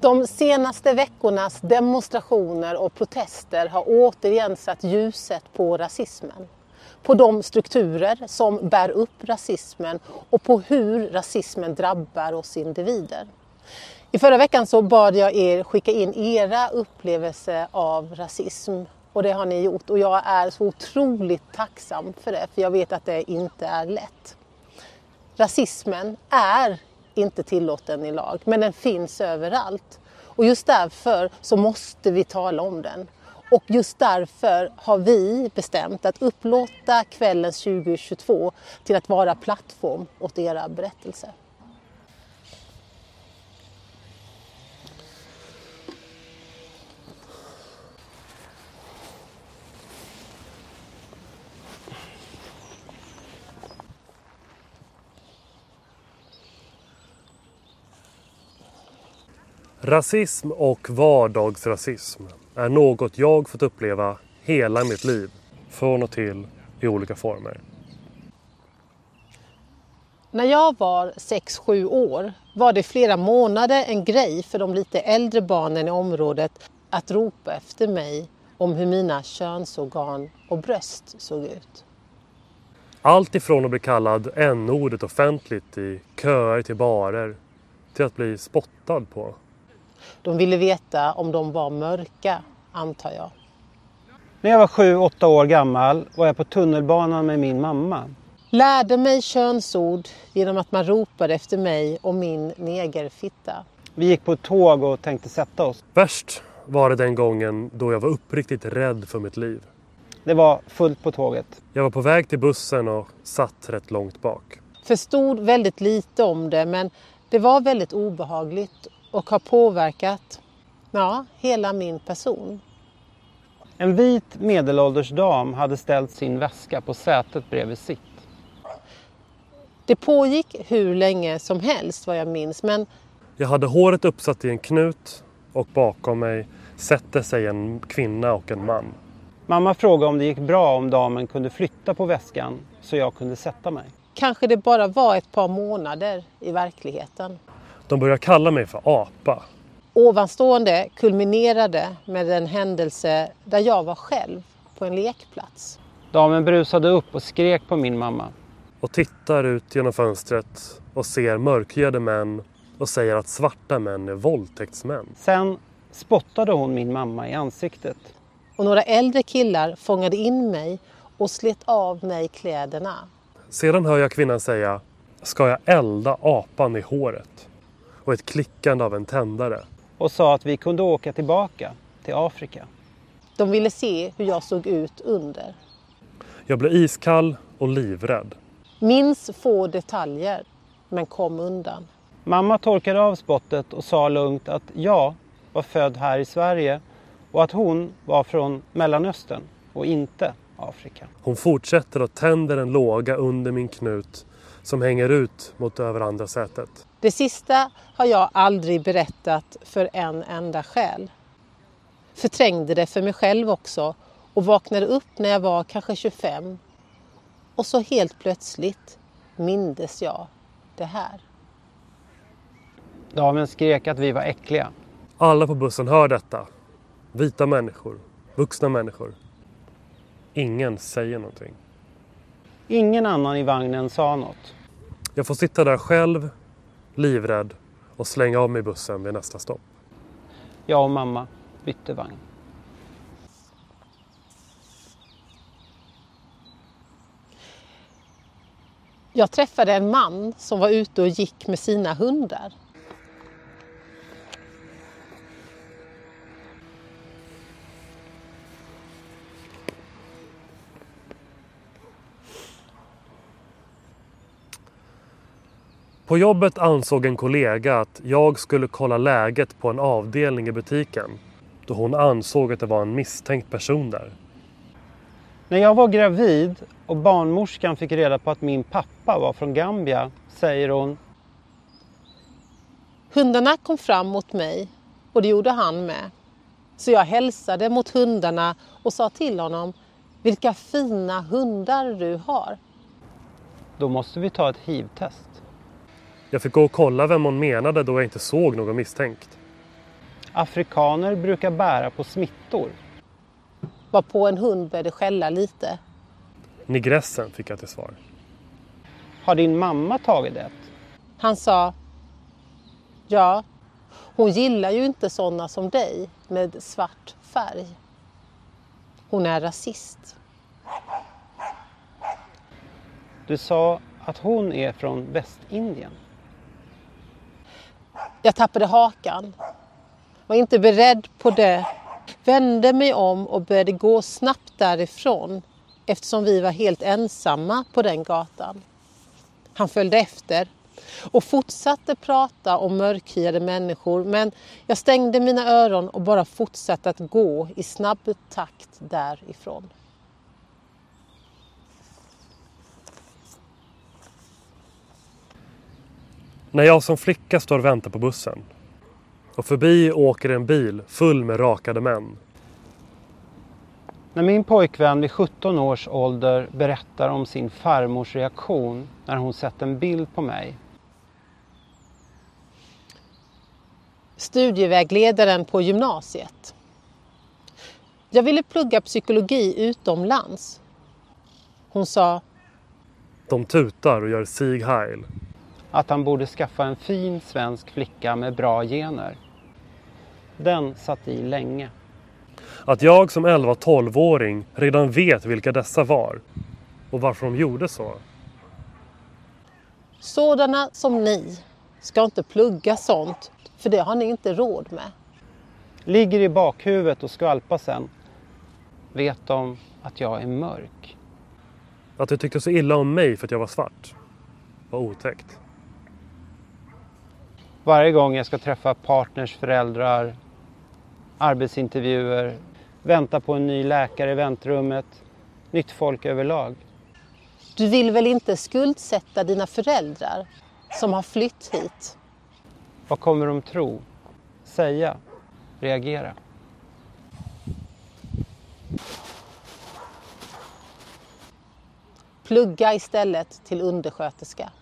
De senaste veckornas demonstrationer och protester har återigen satt ljuset på rasismen. På de strukturer som bär upp rasismen och på hur rasismen drabbar oss individer. I förra veckan så bad jag er skicka in era upplevelser av rasism och det har ni gjort och jag är så otroligt tacksam för det för jag vet att det inte är lätt. Rasismen är inte tillåten i lag men den finns överallt och just därför så måste vi tala om den. Och just därför har vi bestämt att upplåta kvällens 2022 till att vara plattform åt era berättelser. Rasism och vardagsrasism är något jag fått uppleva hela mitt liv, från och till i olika former. När jag var 6-7 år var det flera månader en grej för de lite äldre barnen i området att ropa efter mig om hur mina könsorgan och bröst såg ut. Allt ifrån att bli kallad n-ordet offentligt i köer till barer till att bli spottad på. De ville veta om de var mörka, antar jag. När jag var sju, åtta år gammal var jag på tunnelbanan med min mamma. Lärde mig könsord genom att man ropade efter mig och min negerfitta. Vi gick på ett tåg och tänkte sätta oss. Värst var det den gången då jag var uppriktigt rädd för mitt liv. Det var fullt på tåget. Jag var på väg till bussen och satt rätt långt bak. Förstod väldigt lite om det men det var väldigt obehagligt och har påverkat ja, hela min person. En vit medelålders dam hade ställt sin väska på sätet bredvid sitt. Det pågick hur länge som helst vad jag minns men Jag hade håret uppsatt i en knut och bakom mig sätter sig en kvinna och en man. Mamma frågade om det gick bra om damen kunde flytta på väskan så jag kunde sätta mig. kanske det bara var ett par månader i verkligheten. De började kalla mig för apa. Ovanstående kulminerade med en händelse där jag var själv på en lekplats. Damen brusade upp och skrek på min mamma. och tittar ut genom fönstret och ser mörkhyade män och säger att svarta män är våldtäktsmän. Sen spottade hon min mamma i ansiktet. Och några äldre killar fångade in mig och slet av mig kläderna. Sedan hör jag kvinnan säga Ska jag elda apan i håret? Och ett klickande av en tändare. och sa att vi kunde åka tillbaka till Afrika. De ville se hur jag såg ut under. Jag blev iskall och livrädd. Minns få detaljer, men kom undan. Mamma torkade av spottet och sa lugnt att jag var född här i Sverige och att hon var från Mellanöstern och inte Afrika. Hon fortsätter och tänder en låga under min knut som hänger ut mot över andra sätet. Det sista har jag aldrig berättat för en enda själ. Förträngde det för mig själv också och vaknade upp när jag var kanske 25. Och så helt plötsligt mindes jag det här. Damen skrek att vi var äckliga. Alla på bussen hör detta. Vita människor, vuxna människor. Ingen säger någonting. Ingen annan i vagnen sa något. Jag får sitta där själv, livrädd och slänga av mig bussen vid nästa stopp. Jag och mamma bytte vagn. Jag träffade en man som var ute och gick med sina hundar. På jobbet ansåg en kollega att jag skulle kolla läget på en avdelning i butiken då hon ansåg att det var en misstänkt person där. När jag var gravid och barnmorskan fick reda på att min pappa var från Gambia säger hon Hundarna kom fram mot mig och det gjorde han med. Så jag hälsade mot hundarna och sa till honom Vilka fina hundar du har. då måste vi ta ett hiv-test. Jag fick gå och kolla vem hon menade då jag inte såg någon misstänkt. Afrikaner brukar bära på smittor. Var på en hund började skälla lite. Nigressen fick jag till svar. Har din mamma tagit det? Han sa Ja, hon gillar ju inte sådana som dig med svart färg. Hon är rasist. Du sa att hon är från Västindien. Jag tappade hakan. Var inte beredd på det. Vände mig om och började gå snabbt därifrån eftersom vi var helt ensamma på den gatan. Han följde efter och fortsatte prata om mörkhyade människor men jag stängde mina öron och bara fortsatte att gå i snabb takt därifrån. När jag som flicka står och väntar på bussen och förbi åker en bil full med rakade män. När min pojkvän vid 17 års ålder berättar om sin farmors reaktion när hon sett en bild på mig. Studievägledaren på gymnasiet. Jag ville plugga psykologi utomlands. Hon sa De tutar och gör sig heil. Att han borde skaffa en fin svensk flicka med bra gener. Den satt i länge. Att jag som 11-12-åring redan vet vilka dessa var och varför de gjorde så. Sådana som ni ska inte plugga sånt för det har ni inte råd med. Ligger i bakhuvudet och skvalpar sen. Vet de att jag är mörk. Att du tyckte så illa om mig för att jag var svart var otäckt. Varje gång jag ska träffa partners föräldrar, arbetsintervjuer, vänta på en ny läkare i väntrummet, nytt folk överlag. Du vill väl inte skuldsätta dina föräldrar som har flytt hit? Vad kommer de tro? Säga? Reagera? Plugga istället till undersköterska.